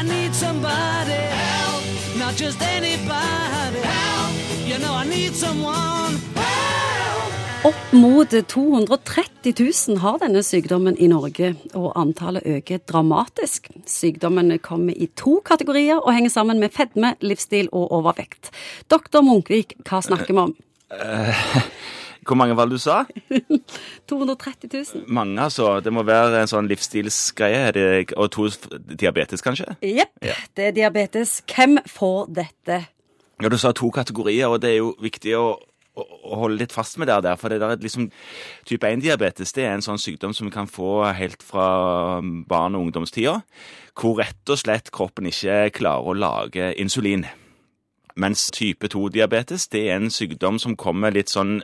I need somebody help, not just anybody help. You know I need someone help. Opp mot 230 000 har denne sykdommen i Norge, og antallet øker dramatisk. Sykdommen kommer i to kategorier og henger sammen med fedme, livsstil og overvekt. Doktor Munkvik, hva snakker vi om? Hvor mange var det du sa? 230 000? Mange, altså. Det må være en sånn livsstilsgreie. Og to diabetes, kanskje? Jepp, Ja. det er diabetes. Hvem får dette? Ja, Du sa to kategorier, og det er jo viktig å, å, å holde litt fast med det der. For det der er liksom, type 1-diabetes det er en sånn sykdom som vi kan få helt fra barn- og ungdomstida, hvor rett og slett kroppen ikke klarer å lage insulin. Mens type 2-diabetes det er en sykdom som kommer litt sånn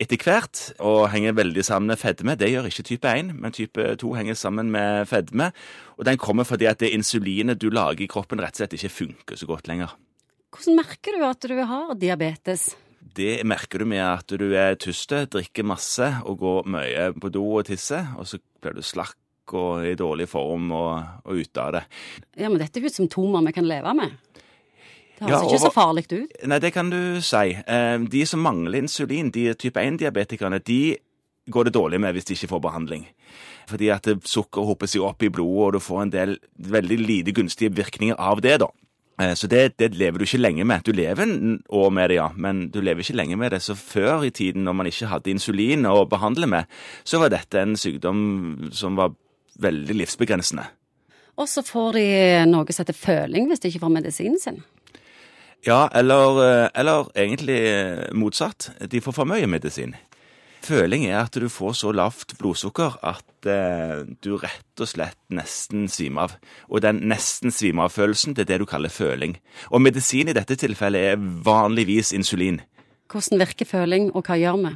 etter hvert, og henger veldig sammen med fedme. Det gjør ikke type 1, men type 2 henger sammen med fedme. Og den kommer fordi at det insulinet du lager i kroppen rett og slett ikke funker så godt lenger. Hvordan merker du at du har diabetes? Det merker du med at du er tyst, drikker masse og går mye på do og tisser, og så blir du slakk og i dårlig form og, og ute av det. Ja, men dette er jo symptomer vi kan leve med. Det høres Ja, ikke så farlig ut. Nei, det kan du si. Eh, De som mangler insulin, de type 1-diabetikerne, de går det dårlig med hvis de ikke får behandling. Fordi at sukker hoper seg opp i blodet, og du får en del veldig lite gunstige virkninger av det, da. Eh, Så det, det lever du ikke lenge med. Du lever en år med det, ja, men du lever ikke lenge med det. Så før i tiden, når man ikke hadde insulin å behandle med, så var dette en sykdom som var veldig livsbegrensende. Og så får de noe som heter føling hvis de ikke får medisinen sin. Ja, eller, eh, eller egentlig eh, motsatt. De får for mye medisin. Føling er at du får så lavt blodsukker at eh, du rett og slett nesten svimer av. Og den nesten svimer av-følelsen, det er det du kaller føling. Og medisin i dette tilfellet er vanligvis insulin. Hvordan virker føling, og hva gjør vi?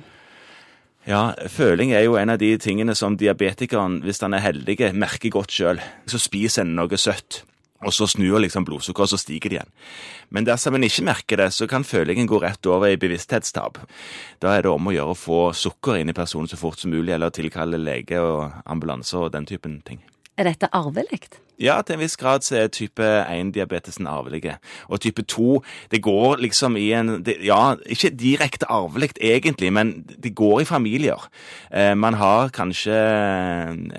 Ja, føling er jo en av de tingene som diabetikeren, hvis han er heldig, merker godt sjøl. Så spiser en noe søtt, og så snur liksom blodsukkeret, og så stiger det igjen. Men dersom en ikke merker det, så kan følingen gå rett over i bevissthetstap. Da er det om å gjøre å få sukker inn i personen så fort som mulig, eller tilkalle lege og ambulanse og den typen ting. Er dette arvelig? Ja, til en viss grad så er type 1-diabetesen arvelig. Og type 2, det går liksom i en det, Ja, ikke direkte arvelig egentlig, men det går i familier. Eh, man har kanskje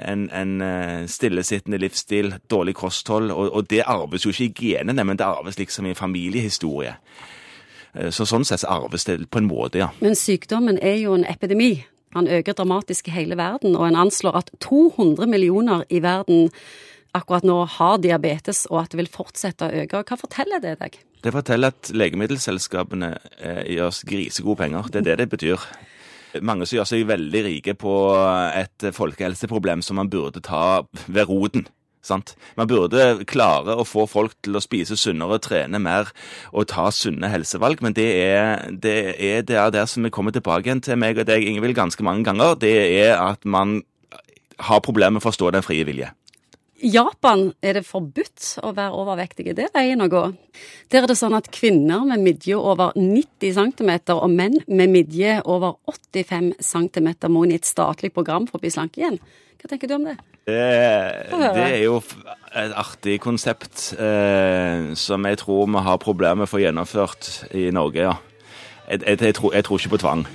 en, en eh, stillesittende livsstil, dårlig kosthold, og, og det arves jo ikke i genene, men det arves liksom i familiehistorie. Eh, så sånn sett arves det på en måte, ja. Men sykdommen er jo en epidemi. Han øker dramatisk i hele verden, og en anslår at 200 millioner i verden akkurat nå har diabetes, og at det vil fortsette å øke. Hva forteller det deg? Det forteller at legemiddelselskapene gir gjør oss grisegode penger. Det er det det betyr. Mange som gjør seg veldig rike på et folkehelseproblem som man burde ta ved roten. Sant? Man burde klare å få folk til å spise sunnere, trene mer og ta sunne helsevalg, men det er det, er det er der som vi kommer tilbake igjen til meg og deg, Ingvild, ganske mange ganger. Det er at man har problemer med å forstå den frie vilje. I Japan er det forbudt å være overvektige. Det er veien å gå. Der er det sånn at kvinner med midje over 90 cm og menn med midje over 85 cm må inn i et statlig program for å bli slanke igjen. Hva tenker du om det? Det, det er jo et artig konsept eh, som jeg tror vi har problemer med å få gjennomført i Norge, ja. Jeg, jeg, jeg, tror, jeg tror ikke på tvang.